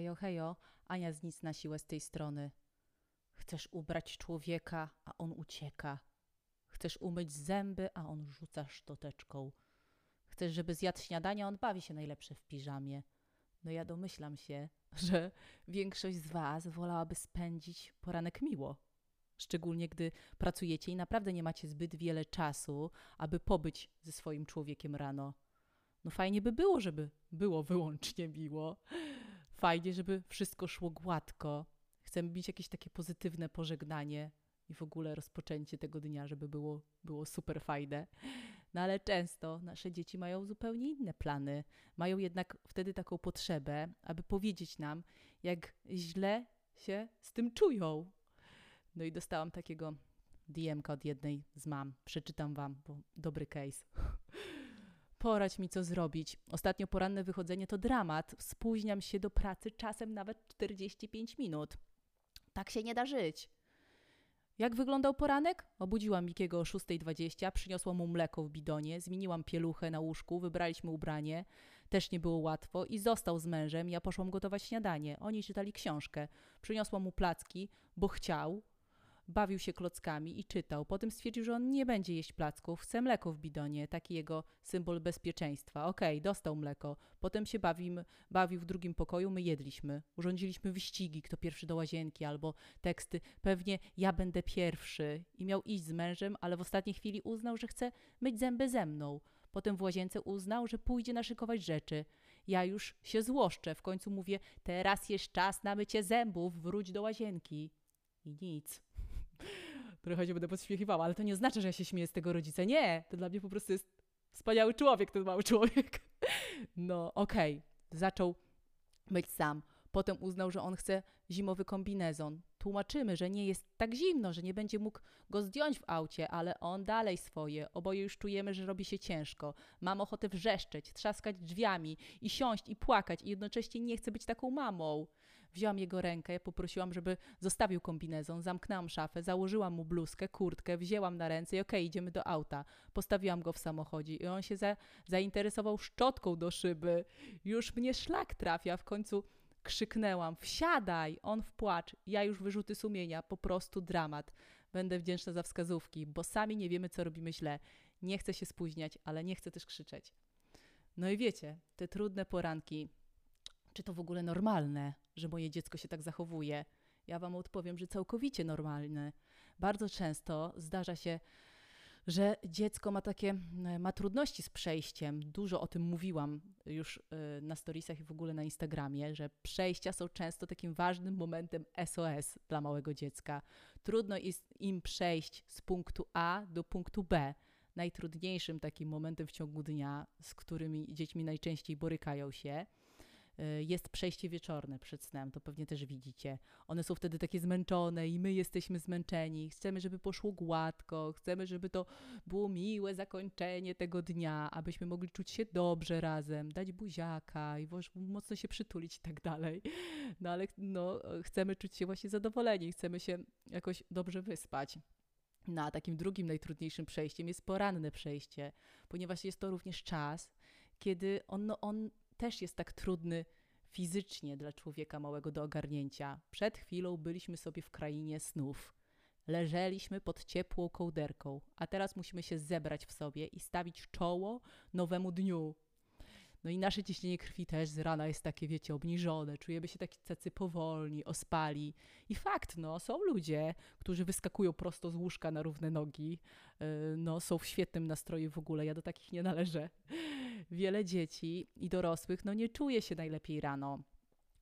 Hejo, hejo, Ania z nic na siłę z tej strony. Chcesz ubrać człowieka, a on ucieka. Chcesz umyć zęby, a on rzuca sztoteczką. Chcesz, żeby zjadł śniadanie, a on bawi się najlepsze w piżamie. No ja domyślam się, że większość z was wolałaby spędzić poranek miło. Szczególnie gdy pracujecie i naprawdę nie macie zbyt wiele czasu, aby pobyć ze swoim człowiekiem rano. No fajnie by było, żeby było wyłącznie miło. Fajnie, żeby wszystko szło gładko. Chcemy mieć jakieś takie pozytywne pożegnanie i w ogóle rozpoczęcie tego dnia, żeby było, było super fajne. No ale często nasze dzieci mają zupełnie inne plany. Mają jednak wtedy taką potrzebę, aby powiedzieć nam, jak źle się z tym czują. No i dostałam takiego DM-ka od jednej z mam. Przeczytam wam, bo dobry case. Poradź mi, co zrobić. Ostatnio poranne wychodzenie to dramat. Spóźniam się do pracy czasem nawet 45 minut. Tak się nie da żyć. Jak wyglądał poranek? Obudziłam Mikiego o 6.20, przyniosłam mu mleko w bidonie, zmieniłam pieluchę na łóżku, wybraliśmy ubranie. Też nie było łatwo i został z mężem. Ja poszłam gotować śniadanie. Oni czytali książkę. Przyniosłam mu placki, bo chciał, bawił się klockami i czytał. Potem stwierdził, że on nie będzie jeść placków, chce mleko w bidonie, taki jego symbol bezpieczeństwa. Okej, okay, dostał mleko. Potem się bawił, bawił w drugim pokoju, my jedliśmy. Urządziliśmy wyścigi, kto pierwszy do łazienki, albo teksty, pewnie ja będę pierwszy. I miał iść z mężem, ale w ostatniej chwili uznał, że chce myć zęby ze mną. Potem w łazience uznał, że pójdzie naszykować rzeczy. Ja już się złoszczę, w końcu mówię, teraz jest czas na mycie zębów, wróć do łazienki. I nic. Trochę się będę podśmiechiwała, ale to nie znaczy, że ja się śmieję z tego rodzica. Nie, to dla mnie po prostu jest wspaniały człowiek, ten mały człowiek. No, okej. Okay. Zaczął być sam. Potem uznał, że on chce zimowy kombinezon. Tłumaczymy, że nie jest tak zimno, że nie będzie mógł go zdjąć w aucie, ale on dalej swoje. Oboje już czujemy, że robi się ciężko. Mam ochotę wrzeszczeć, trzaskać drzwiami i siąść i płakać i jednocześnie nie chcę być taką mamą. Wzięłam jego rękę, poprosiłam, żeby zostawił kombinezon, zamknęłam szafę, założyłam mu bluzkę, kurtkę, wzięłam na ręce i okej, okay, idziemy do auta. Postawiłam go w samochodzie i on się za, zainteresował szczotką do szyby. Już mnie szlak trafia, w końcu krzyknęłam: Wsiadaj! On w płacz, ja już wyrzuty sumienia, po prostu dramat. Będę wdzięczna za wskazówki, bo sami nie wiemy, co robimy źle. Nie chcę się spóźniać, ale nie chcę też krzyczeć. No i wiecie, te trudne poranki, czy to w ogóle normalne, że moje dziecko się tak zachowuje? Ja Wam odpowiem, że całkowicie normalne. Bardzo często zdarza się, że dziecko ma takie, ma trudności z przejściem. Dużo o tym mówiłam już y, na storiesach i w ogóle na Instagramie, że przejścia są często takim ważnym momentem SOS dla małego dziecka. Trudno jest im przejść z punktu A do punktu B. Najtrudniejszym takim momentem w ciągu dnia, z którymi dziećmi najczęściej borykają się, jest przejście wieczorne przed snem, to pewnie też widzicie. One są wtedy takie zmęczone i my jesteśmy zmęczeni. Chcemy, żeby poszło gładko, chcemy, żeby to było miłe zakończenie tego dnia, abyśmy mogli czuć się dobrze razem, dać buziaka i mocno się przytulić i tak dalej. No ale no, chcemy czuć się właśnie zadowoleni, chcemy się jakoś dobrze wyspać. No a takim drugim najtrudniejszym przejściem jest poranne przejście, ponieważ jest to również czas, kiedy on, no, on też jest tak trudny fizycznie dla człowieka małego do ogarnięcia. Przed chwilą byliśmy sobie w krainie snów. Leżeliśmy pod ciepłą kołderką, a teraz musimy się zebrać w sobie i stawić czoło nowemu dniu. No i nasze ciśnienie krwi też z rana jest takie, wiecie, obniżone. Czujemy się taki tacy powolni, ospali. I fakt, no, są ludzie, którzy wyskakują prosto z łóżka na równe nogi. Yy, no, są w świetnym nastroju w ogóle. Ja do takich nie należę wiele dzieci i dorosłych no nie czuje się najlepiej rano.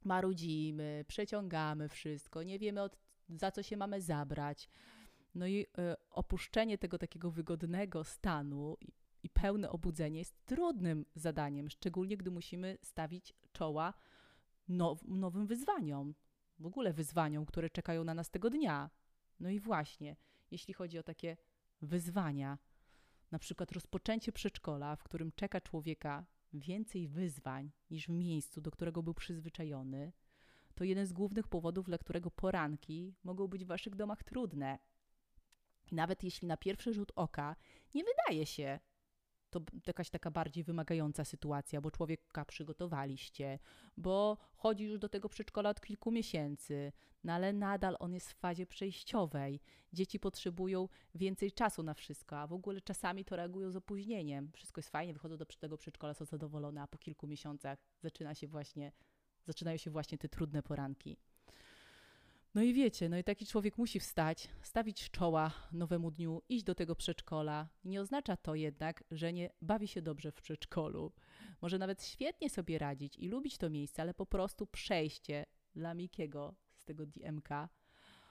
Marudzimy, przeciągamy wszystko, nie wiemy od, za co się mamy zabrać. No i y, opuszczenie tego takiego wygodnego stanu i, pełne obudzenie jest trudnym zadaniem, szczególnie gdy musimy stawić czoła now, nowym wyzwaniom, w ogóle wyzwaniom, które czekają na nas tego dnia. No i właśnie, jeśli chodzi o takie wyzwania, na przykład rozpoczęcie przedszkola, w którym czeka człowieka więcej wyzwań niż w miejscu, do którego był przyzwyczajony, to jeden z głównych powodów, dla którego poranki mogą być w waszych domach trudne. Nawet jeśli na pierwszy rzut oka nie wydaje się, to jakaś taka bardziej wymagająca sytuacja, bo człowieka przygotowaliście, bo chodzi już do tego przedszkola od kilku miesięcy, no ale nadal on jest w fazie przejściowej. Dzieci potrzebują więcej czasu na wszystko, a w ogóle czasami to reagują z opóźnieniem. Wszystko jest fajnie, wychodzą do tego przedszkola, są zadowolone, a po kilku miesiącach zaczyna się właśnie, zaczynają się właśnie te trudne poranki. No i wiecie, no i taki człowiek musi wstać, stawić czoła nowemu dniu, iść do tego przedszkola. Nie oznacza to jednak, że nie bawi się dobrze w przedszkolu. Może nawet świetnie sobie radzić i lubić to miejsce, ale po prostu przejście dla Mikiego z tego DMK,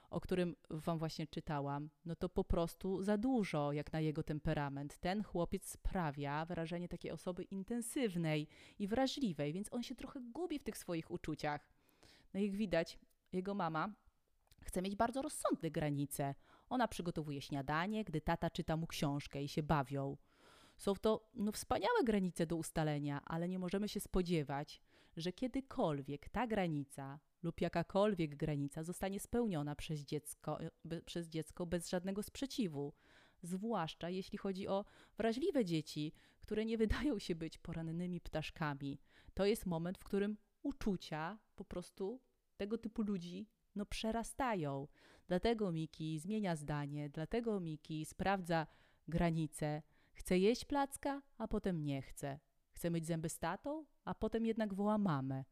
o którym wam właśnie czytałam, no to po prostu za dużo jak na jego temperament. Ten chłopiec sprawia wrażenie takiej osoby intensywnej i wrażliwej, więc on się trochę gubi w tych swoich uczuciach. No jak widać, jego mama Chce mieć bardzo rozsądne granice. Ona przygotowuje śniadanie, gdy tata czyta mu książkę i się bawią. Są to no, wspaniałe granice do ustalenia, ale nie możemy się spodziewać, że kiedykolwiek ta granica lub jakakolwiek granica zostanie spełniona przez dziecko, be, przez dziecko bez żadnego sprzeciwu. Zwłaszcza jeśli chodzi o wrażliwe dzieci, które nie wydają się być porannymi ptaszkami. To jest moment, w którym uczucia po prostu tego typu ludzi no przerastają. Dlatego Miki zmienia zdanie, dlatego Miki sprawdza granice. Chce jeść placka, a potem nie chce. Chce myć zęby z tatą, a potem jednak woła mamę.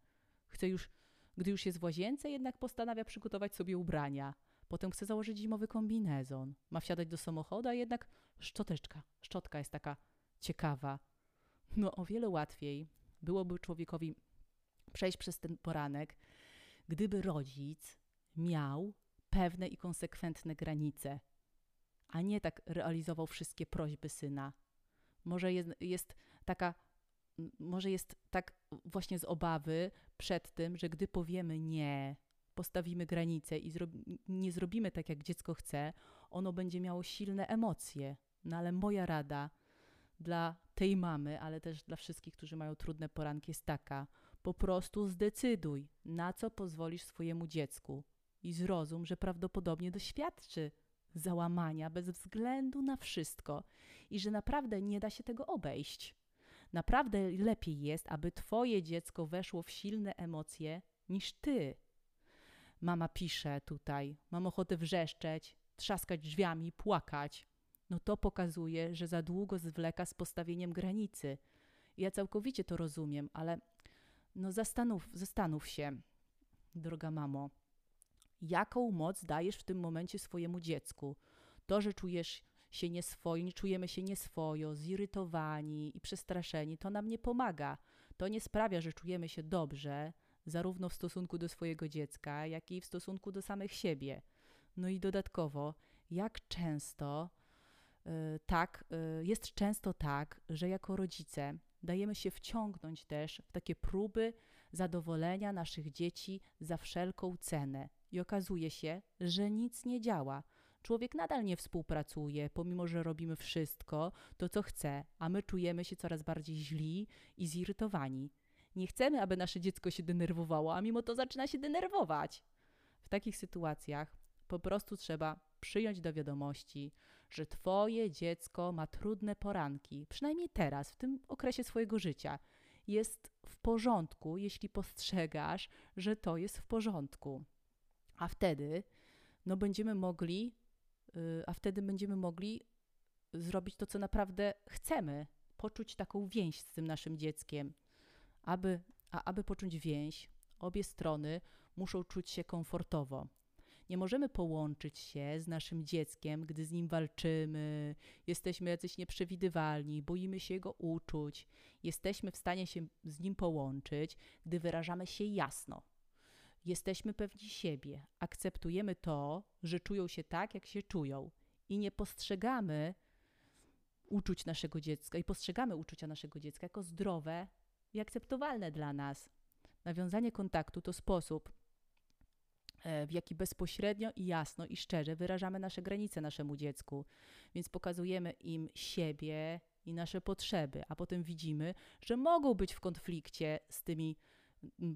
Chce już, gdy już jest w łazience, jednak postanawia przygotować sobie ubrania. Potem chce założyć zimowy kombinezon. Ma wsiadać do samochodu, a jednak szczoteczka, szczotka jest taka ciekawa. No o wiele łatwiej byłoby człowiekowi przejść przez ten poranek, gdyby rodzic miał pewne i konsekwentne granice, a nie tak realizował wszystkie prośby syna. Może jest, jest taka, może jest tak właśnie z obawy przed tym, że gdy powiemy nie, postawimy granice i nie zrobimy tak, jak dziecko chce, ono będzie miało silne emocje. No ale moja rada dla tej mamy, ale też dla wszystkich, którzy mają trudne poranki, jest taka: po prostu zdecyduj, na co pozwolisz swojemu dziecku i zrozum, że prawdopodobnie doświadczy załamania bez względu na wszystko i że naprawdę nie da się tego obejść. Naprawdę lepiej jest, aby Twoje dziecko weszło w silne emocje niż Ty. Mama pisze tutaj, mam ochotę wrzeszczeć, trzaskać drzwiami, płakać. No to pokazuje, że za długo zwleka z postawieniem granicy. Ja całkowicie to rozumiem, ale no zastanów, zastanów się, droga mamo jaką moc dajesz w tym momencie swojemu dziecku. To, że czujesz się nieswojo, nie czujemy się nieswojo, zirytowani i przestraszeni, to nam nie pomaga. To nie sprawia, że czujemy się dobrze, zarówno w stosunku do swojego dziecka, jak i w stosunku do samych siebie. No i dodatkowo, jak często y, tak, y, jest często tak, że jako rodzice dajemy się wciągnąć też w takie próby zadowolenia naszych dzieci za wszelką cenę. I okazuje się, że nic nie działa. Człowiek nadal nie współpracuje, pomimo że robimy wszystko, to co chce, a my czujemy się coraz bardziej źli i zirytowani. Nie chcemy, aby nasze dziecko się denerwowało, a mimo to zaczyna się denerwować. W takich sytuacjach po prostu trzeba przyjąć do wiadomości, że Twoje dziecko ma trudne poranki, przynajmniej teraz, w tym okresie swojego życia. Jest w porządku, jeśli postrzegasz, że to jest w porządku. A wtedy, no będziemy mogli, yy, a wtedy będziemy mogli zrobić to, co naprawdę chcemy, poczuć taką więź z tym naszym dzieckiem. Aby, a aby poczuć więź, obie strony muszą czuć się komfortowo. Nie możemy połączyć się z naszym dzieckiem, gdy z nim walczymy, jesteśmy jacyś nieprzewidywalni, boimy się jego uczuć. Jesteśmy w stanie się z nim połączyć, gdy wyrażamy się jasno, Jesteśmy pewni siebie, akceptujemy to, że czują się tak, jak się czują i nie postrzegamy uczuć naszego dziecka i postrzegamy uczucia naszego dziecka jako zdrowe i akceptowalne dla nas. Nawiązanie kontaktu to sposób, w jaki bezpośrednio i jasno i szczerze wyrażamy nasze granice naszemu dziecku, więc pokazujemy im siebie i nasze potrzeby, a potem widzimy, że mogą być w konflikcie z tymi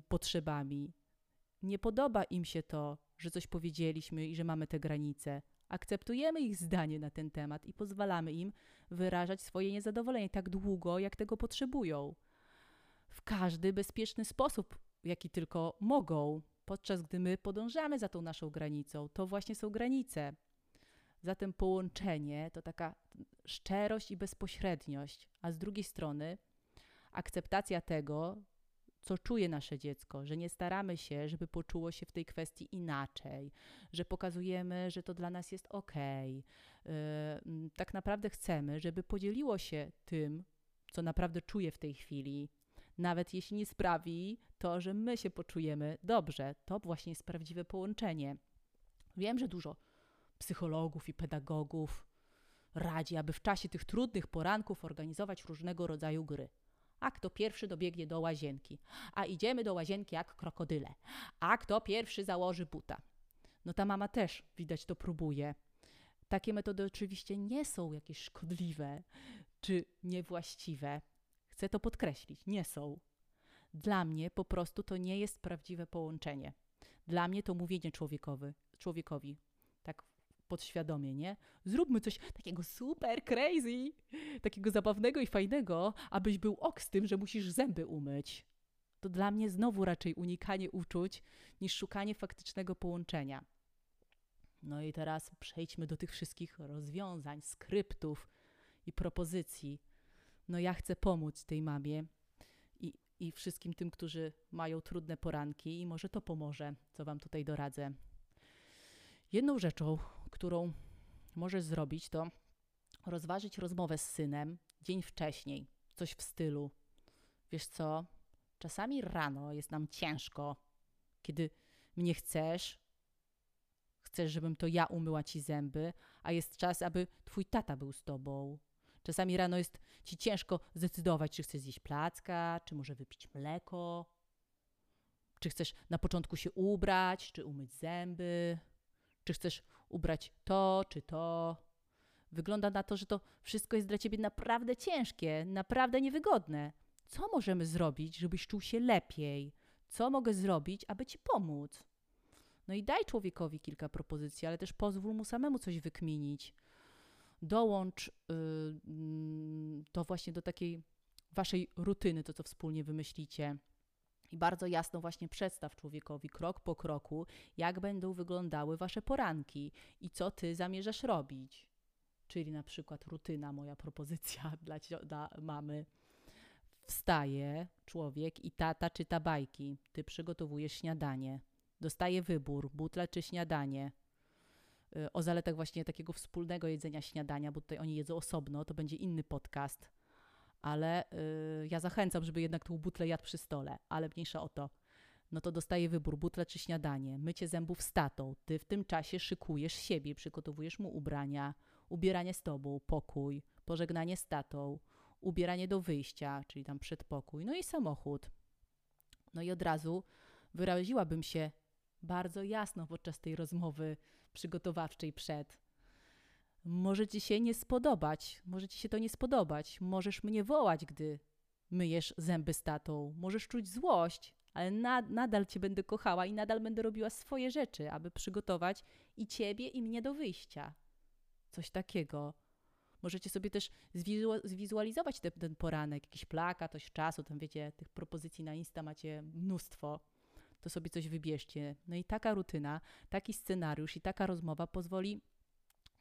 potrzebami, nie podoba im się to, że coś powiedzieliśmy i że mamy te granice, Akceptujemy ich zdanie na ten temat i pozwalamy im wyrażać swoje niezadowolenie tak długo, jak tego potrzebują. W każdy bezpieczny sposób, jaki tylko mogą, podczas gdy my podążamy za tą naszą granicą. To właśnie są granice. Zatem połączenie to taka szczerość i bezpośredniość, a z drugiej strony akceptacja tego, co czuje nasze dziecko, że nie staramy się, żeby poczuło się w tej kwestii inaczej, że pokazujemy, że to dla nas jest ok. Yy, tak naprawdę chcemy, żeby podzieliło się tym, co naprawdę czuje w tej chwili, nawet jeśli nie sprawi to, że my się poczujemy dobrze. To właśnie jest prawdziwe połączenie. Wiem, że dużo psychologów i pedagogów radzi, aby w czasie tych trudnych poranków organizować różnego rodzaju gry. A kto pierwszy dobiegnie do łazienki? A idziemy do łazienki jak krokodyle. A kto pierwszy założy buta? No ta mama też, widać, to próbuje. Takie metody oczywiście nie są jakieś szkodliwe czy niewłaściwe. Chcę to podkreślić, nie są. Dla mnie po prostu to nie jest prawdziwe połączenie. Dla mnie to mówienie człowiekowy, człowiekowi, tak podświadomie, nie? Zróbmy coś takiego super crazy, takiego zabawnego i fajnego, abyś był ok z tym, że musisz zęby umyć. To dla mnie znowu raczej unikanie uczuć niż szukanie faktycznego połączenia. No i teraz przejdźmy do tych wszystkich rozwiązań, skryptów i propozycji. No ja chcę pomóc tej mamie i, i wszystkim tym, którzy mają trudne poranki i może to pomoże, co wam tutaj doradzę. Jedną rzeczą, którą możesz zrobić, to rozważyć rozmowę z synem dzień wcześniej. Coś w stylu: Wiesz co, czasami rano jest nam ciężko, kiedy mnie chcesz, chcesz, żebym to ja umyła ci zęby, a jest czas, aby twój tata był z tobą. Czasami rano jest ci ciężko zdecydować, czy chcesz zjeść placka, czy może wypić mleko, czy chcesz na początku się ubrać, czy umyć zęby, czy chcesz ubrać to, czy to. Wygląda na to, że to wszystko jest dla ciebie naprawdę ciężkie, naprawdę niewygodne. Co możemy zrobić, żebyś czuł się lepiej? Co mogę zrobić, aby ci pomóc? No i daj człowiekowi kilka propozycji, ale też pozwól mu samemu coś wykminić. Dołącz yy, to właśnie do takiej waszej rutyny, to co wspólnie wymyślicie. I bardzo jasno właśnie przedstaw człowiekowi krok po kroku, jak będą wyglądały wasze poranki i co ty zamierzasz robić. Czyli na przykład rutyna, moja propozycja dla, dla mamy. Wstaje człowiek i tata czyta bajki. Ty przygotowujesz śniadanie. Dostaje wybór, butle czy śniadanie. Y, o zaletach właśnie takiego wspólnego jedzenia śniadania, bo tutaj oni jedzą osobno, to będzie inny podcast ale y, ja zachęcam, żeby jednak tą butlę jadł przy stole, ale mniejsza o to. No to dostaje wybór, butle czy śniadanie, mycie zębów z tatą. Ty w tym czasie szykujesz siebie, przygotowujesz mu ubrania, ubieranie z tobą, pokój, pożegnanie z tatą, ubieranie do wyjścia, czyli tam przedpokój, no i samochód. No i od razu wyraziłabym się bardzo jasno podczas tej rozmowy przygotowawczej przed może ci się nie spodobać, może ci się to nie spodobać. Możesz mnie wołać, gdy myjesz zęby z tatą. Możesz czuć złość, ale nadal cię będę kochała i nadal będę robiła swoje rzeczy, aby przygotować i ciebie, i mnie do wyjścia. Coś takiego. Możecie sobie też zwizualizować ten, ten poranek, jakiś plakat, coś czasu, tam wiecie, tych propozycji na Insta macie mnóstwo. To sobie coś wybierzcie. No i taka rutyna, taki scenariusz i taka rozmowa pozwoli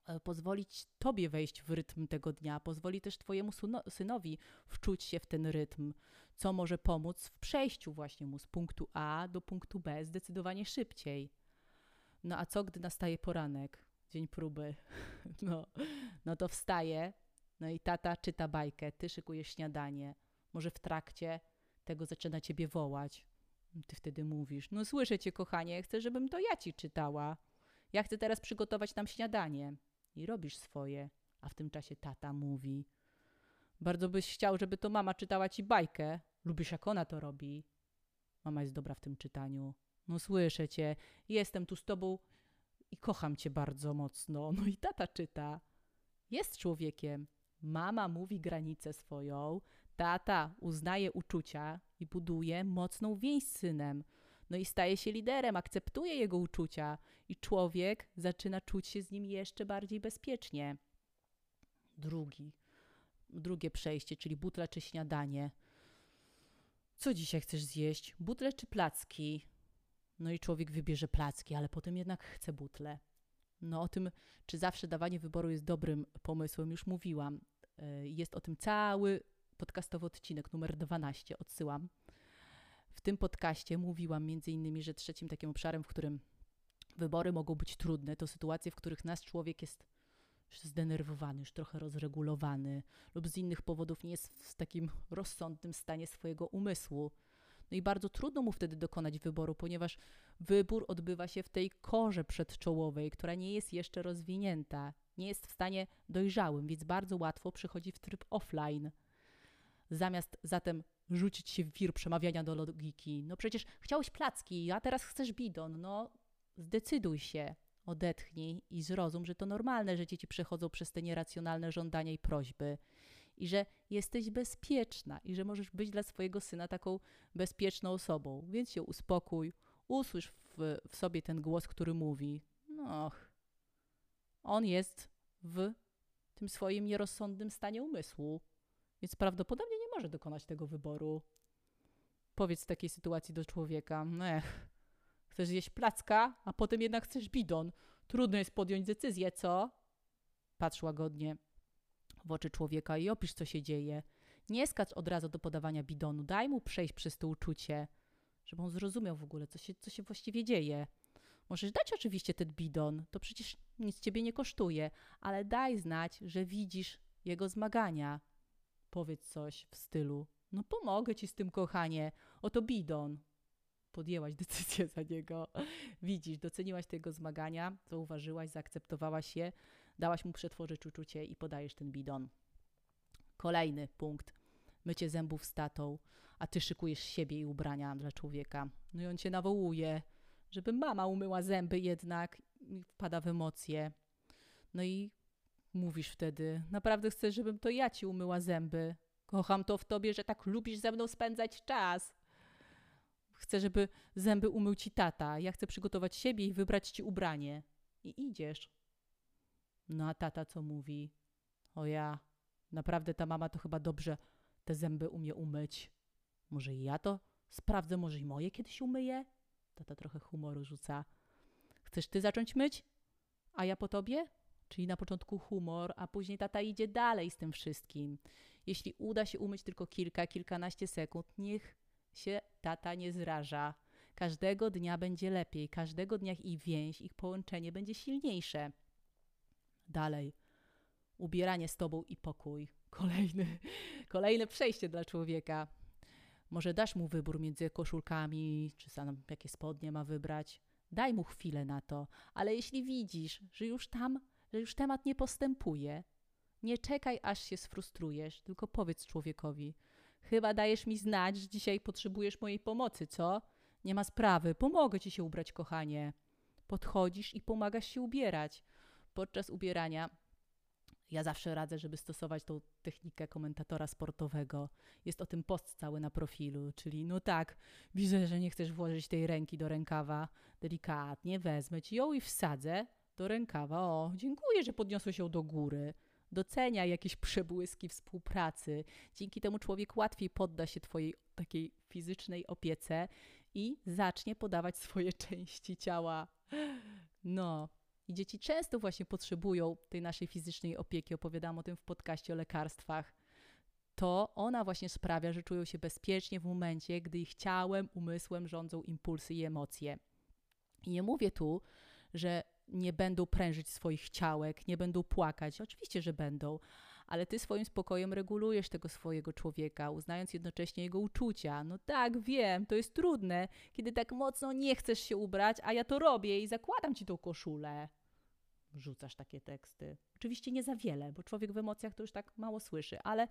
E, pozwolić Tobie wejść w rytm tego dnia, pozwoli też Twojemu synowi wczuć się w ten rytm, co może pomóc w przejściu właśnie mu z punktu A do punktu B zdecydowanie szybciej. No a co, gdy nastaje poranek, dzień próby? No, no to wstaje, no i tata czyta bajkę, ty szykujesz śniadanie. Może w trakcie tego zaczyna ciebie wołać. Ty wtedy mówisz: No, słyszę cię, kochanie, chcę, żebym to ja ci czytała. Ja chcę teraz przygotować nam śniadanie i robisz swoje, a w tym czasie tata mówi: Bardzo byś chciał, żeby to mama czytała ci bajkę. Lubisz, jak ona to robi. Mama jest dobra w tym czytaniu. No słyszę cię, jestem tu z tobą i kocham cię bardzo mocno. No i tata czyta. Jest człowiekiem. Mama mówi granicę swoją, tata uznaje uczucia i buduje mocną więź z synem. No i staje się liderem, akceptuje jego uczucia i człowiek zaczyna czuć się z nim jeszcze bardziej bezpiecznie. Drugi, drugie przejście, czyli butle czy śniadanie. Co dzisiaj chcesz zjeść? Butle czy placki? No i człowiek wybierze placki, ale potem jednak chce butle. No o tym, czy zawsze dawanie wyboru jest dobrym pomysłem, już mówiłam. E, jest o tym cały podcastowy odcinek numer 12, odsyłam. W tym podcaście mówiłam między innymi, że trzecim takim obszarem, w którym wybory mogą być trudne, to sytuacje, w których nasz człowiek jest już zdenerwowany, już trochę rozregulowany lub z innych powodów nie jest w takim rozsądnym stanie swojego umysłu. No i bardzo trudno mu wtedy dokonać wyboru, ponieważ wybór odbywa się w tej korze przedczołowej, która nie jest jeszcze rozwinięta, nie jest w stanie dojrzałym, więc bardzo łatwo przychodzi w tryb offline. Zamiast zatem rzucić się w wir przemawiania do logiki, no przecież chciałeś placki, a teraz chcesz bidon, no zdecyduj się, odetchnij i zrozum, że to normalne, że dzieci przechodzą przez te nieracjonalne żądania i prośby. I że jesteś bezpieczna i że możesz być dla swojego syna taką bezpieczną osobą. Więc się uspokój, usłysz w, w sobie ten głos, który mówi: No, on jest w tym swoim nierozsądnym stanie umysłu, więc prawdopodobnie nie może dokonać tego wyboru. Powiedz w takiej sytuacji do człowieka: Ech, chcesz zjeść placka, a potem jednak chcesz bidon. Trudno jest podjąć decyzję, co? Patrz łagodnie w oczy człowieka i opisz, co się dzieje. Nie skacz od razu do podawania bidonu, daj mu przejść przez to uczucie, żeby on zrozumiał w ogóle, co się, co się właściwie dzieje. Możesz dać oczywiście ten bidon, to przecież nic ciebie nie kosztuje, ale daj znać, że widzisz jego zmagania. Powiedz coś w stylu: No, pomogę ci z tym, kochanie, oto bidon. Podjęłaś decyzję za niego. Widzisz, doceniłaś tego zmagania, zauważyłaś, zaakceptowałaś je, dałaś mu przetworzyć uczucie i podajesz ten bidon. Kolejny punkt. Mycie zębów z tatą, a ty szykujesz siebie i ubrania dla człowieka. No i on cię nawołuje, żeby mama umyła zęby jednak wpada w emocje. No i mówisz wtedy, naprawdę chcesz, żebym to ja ci umyła zęby. Kocham to w tobie, że tak lubisz ze mną spędzać czas. Chcę, żeby zęby umył ci tata. Ja chcę przygotować siebie i wybrać ci ubranie. I idziesz. No a tata co mówi? O ja, naprawdę ta mama to chyba dobrze te zęby umie umyć. Może i ja to sprawdzę, może i moje kiedyś umyję? Tata trochę humoru rzuca. Chcesz ty zacząć myć? A ja po tobie? Czyli na początku humor, a później tata idzie dalej z tym wszystkim. Jeśli uda się umyć tylko kilka, kilkanaście sekund, niech się tata nie zraża. Każdego dnia będzie lepiej, każdego dnia ich więź, ich połączenie będzie silniejsze. Dalej. Ubieranie z tobą i pokój. Kolejny, kolejne przejście dla człowieka. Może dasz mu wybór między koszulkami, czy sam jakie spodnie ma wybrać. Daj mu chwilę na to, ale jeśli widzisz, że już tam, że już temat nie postępuje, nie czekaj, aż się sfrustrujesz, tylko powiedz człowiekowi: Chyba dajesz mi znać, że dzisiaj potrzebujesz mojej pomocy, co? Nie ma sprawy, pomogę ci się ubrać, kochanie. Podchodzisz i pomagasz się ubierać podczas ubierania ja zawsze radzę, żeby stosować tą technikę komentatora sportowego. Jest o tym post cały na profilu, czyli no tak, widzę, że nie chcesz włożyć tej ręki do rękawa. Delikatnie wezmę ci ją i wsadzę do rękawa. O, dziękuję, że podniosłeś ją do góry. Docenia jakieś przebłyski współpracy. Dzięki temu człowiek łatwiej podda się twojej takiej fizycznej opiece i zacznie podawać swoje części ciała. No, i dzieci często właśnie potrzebują tej naszej fizycznej opieki. Opowiadam o tym w podcaście o lekarstwach. To ona właśnie sprawia, że czują się bezpiecznie w momencie, gdy ich ciałem, umysłem rządzą impulsy i emocje. I nie mówię tu, że nie będą prężyć swoich ciałek, nie będą płakać. Oczywiście, że będą, ale ty swoim spokojem regulujesz tego swojego człowieka, uznając jednocześnie jego uczucia. No tak, wiem, to jest trudne, kiedy tak mocno nie chcesz się ubrać, a ja to robię i zakładam ci tą koszulę rzucasz takie teksty. Oczywiście nie za wiele, bo człowiek w emocjach to już tak mało słyszy, ale,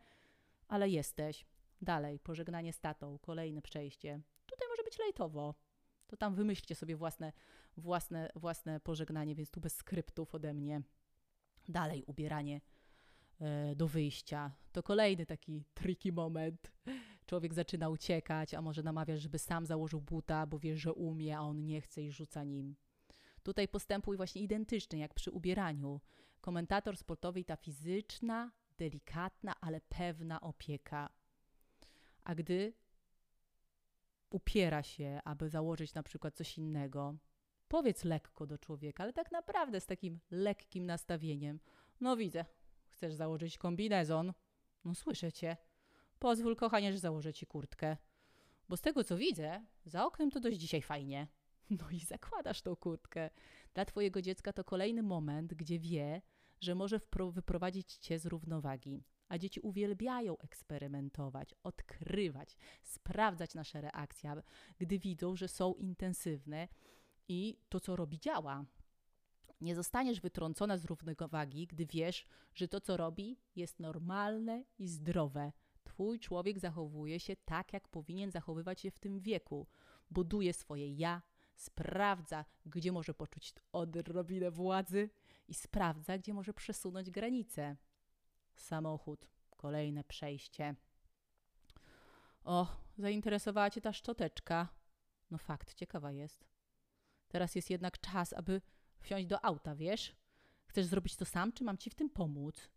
ale jesteś. Dalej, pożegnanie z tatą, kolejne przejście. Tutaj może być lejtowo. To tam wymyślcie sobie własne, własne, własne pożegnanie, więc tu bez skryptów ode mnie. Dalej, ubieranie e, do wyjścia. To kolejny taki tricky moment, człowiek zaczyna uciekać, a może namawiasz, żeby sam założył buta, bo wiesz, że umie, a on nie chce i rzuca nim. Tutaj postępuj właśnie identycznie jak przy ubieraniu. Komentator sportowy i ta fizyczna, delikatna, ale pewna opieka. A gdy upiera się, aby założyć na przykład coś innego, powiedz lekko do człowieka, ale tak naprawdę z takim lekkim nastawieniem. No widzę, chcesz założyć kombinezon? No słyszę cię. Pozwól, kochanie, że założę ci kurtkę. Bo z tego co widzę, za oknem to dość dzisiaj fajnie. No i zakładasz tą kurtkę. Dla twojego dziecka to kolejny moment, gdzie wie, że może wyprowadzić cię z równowagi. A dzieci uwielbiają eksperymentować, odkrywać, sprawdzać nasze reakcje, gdy widzą, że są intensywne i to, co robi, działa. Nie zostaniesz wytrącona z równowagi, gdy wiesz, że to, co robi, jest normalne i zdrowe. Twój człowiek zachowuje się tak, jak powinien zachowywać się w tym wieku. Buduje swoje ja, sprawdza, gdzie może poczuć odrobinę władzy i sprawdza, gdzie może przesunąć granice. Samochód, kolejne przejście. O, zainteresowała Cię ta szczoteczka. No fakt, ciekawa jest. Teraz jest jednak czas, aby wsiąść do auta, wiesz? Chcesz zrobić to sam, czy mam Ci w tym pomóc?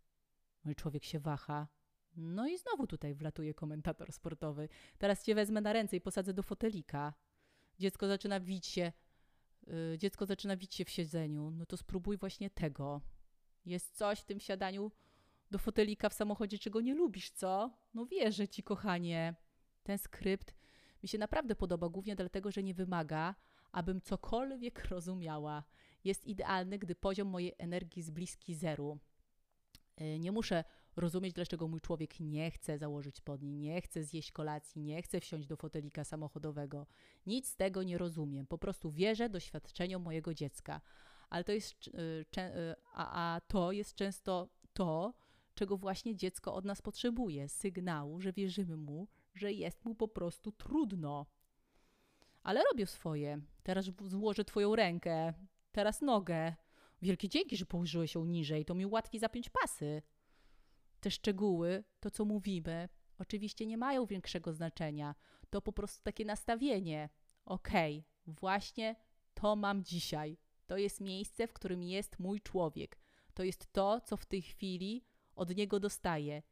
I człowiek się waha. No i znowu tutaj wlatuje komentator sportowy. Teraz Cię wezmę na ręce i posadzę do fotelika. Dziecko zaczyna wić się, yy, dziecko zaczyna wić się w siedzeniu. No to spróbuj właśnie tego. Jest coś w tym siadaniu do fotelika w samochodzie, czego nie lubisz, co? No wierzę Ci, kochanie. Ten skrypt mi się naprawdę podoba, głównie dlatego, że nie wymaga, abym cokolwiek rozumiała. Jest idealny, gdy poziom mojej energii jest bliski zeru. Yy, nie muszę rozumieć, dlaczego mój człowiek nie chce założyć spodni, nie chce zjeść kolacji, nie chce wsiąść do fotelika samochodowego. Nic z tego nie rozumiem. Po prostu wierzę doświadczeniom mojego dziecka. Ale to jest, y, y, a, a to jest często to, czego właśnie dziecko od nas potrzebuje sygnału, że wierzymy mu, że jest mu po prostu trudno. Ale robię swoje. Teraz złożę Twoją rękę, teraz nogę. Wielkie dzięki, że położyłeś ją niżej, to mi łatwiej zapiąć pasy te szczegóły, to co mówimy, oczywiście nie mają większego znaczenia. To po prostu takie nastawienie. Okej, okay, właśnie to mam dzisiaj. To jest miejsce, w którym jest mój człowiek. To jest to, co w tej chwili od niego dostaję.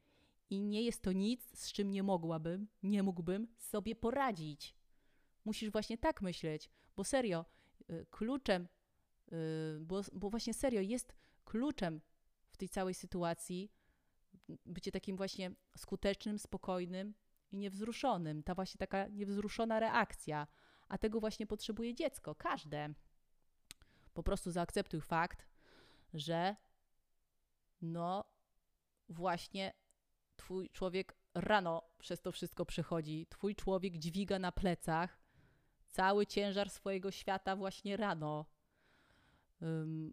I nie jest to nic, z czym nie mogłabym, nie mógłbym sobie poradzić. Musisz właśnie tak myśleć, bo serio, y, kluczem, y, bo, bo właśnie serio jest kluczem w tej całej sytuacji bycie takim właśnie skutecznym, spokojnym i niewzruszonym. Ta właśnie taka niewzruszona reakcja. A tego właśnie potrzebuje dziecko, każde. Po prostu zaakceptuj fakt, że no właśnie twój człowiek rano przez to wszystko przechodzi. Twój człowiek dźwiga na plecach cały ciężar swojego świata właśnie rano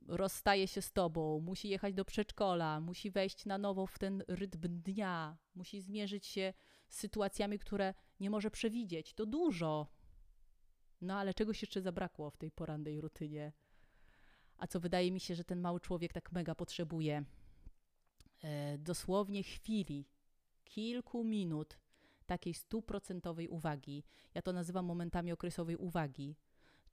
rozstaje się z tobą, musi jechać do przedszkola, musi wejść na nowo w ten rytm dnia, musi zmierzyć się z sytuacjami, które nie może przewidzieć. To dużo. No ale czegoś jeszcze zabrakło w tej porannej rutynie. A co wydaje mi się, że ten mały człowiek tak mega potrzebuje. E, dosłownie chwili, kilku minut takiej stuprocentowej uwagi. Ja to nazywam momentami okresowej uwagi.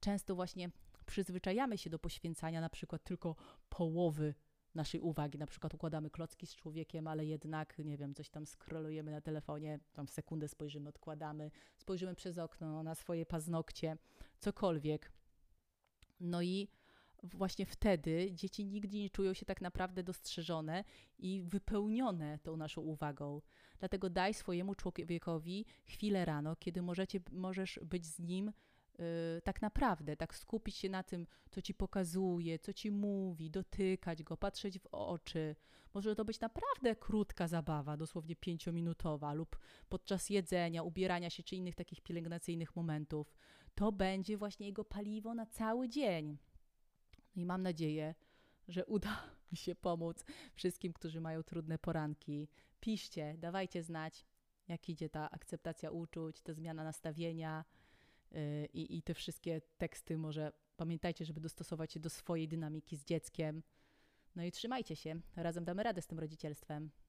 Często właśnie przyzwyczajamy się do poświęcania na przykład tylko połowy naszej uwagi. Na przykład układamy klocki z człowiekiem, ale jednak, nie wiem, coś tam skrolujemy na telefonie, tam sekundę spojrzymy, odkładamy, spojrzymy przez okno na swoje paznokcie, cokolwiek. No i właśnie wtedy dzieci nigdy nie czują się tak naprawdę dostrzeżone i wypełnione tą naszą uwagą. Dlatego daj swojemu człowiekowi chwilę rano, kiedy możecie, możesz być z nim Y, tak naprawdę, tak skupić się na tym, co ci pokazuje, co ci mówi, dotykać go, patrzeć w oczy. Może to być naprawdę krótka zabawa, dosłownie pięciominutowa, lub podczas jedzenia, ubierania się czy innych takich pielęgnacyjnych momentów. To będzie właśnie jego paliwo na cały dzień. No I mam nadzieję, że uda mi się pomóc wszystkim, którzy mają trudne poranki. Piszcie, dawajcie znać, jak idzie ta akceptacja uczuć, ta zmiana nastawienia i, i te wszystkie teksty może pamiętajcie, żeby dostosować się do swojej dynamiki z dzieckiem. No i trzymajcie się, razem damy radę z tym rodzicielstwem.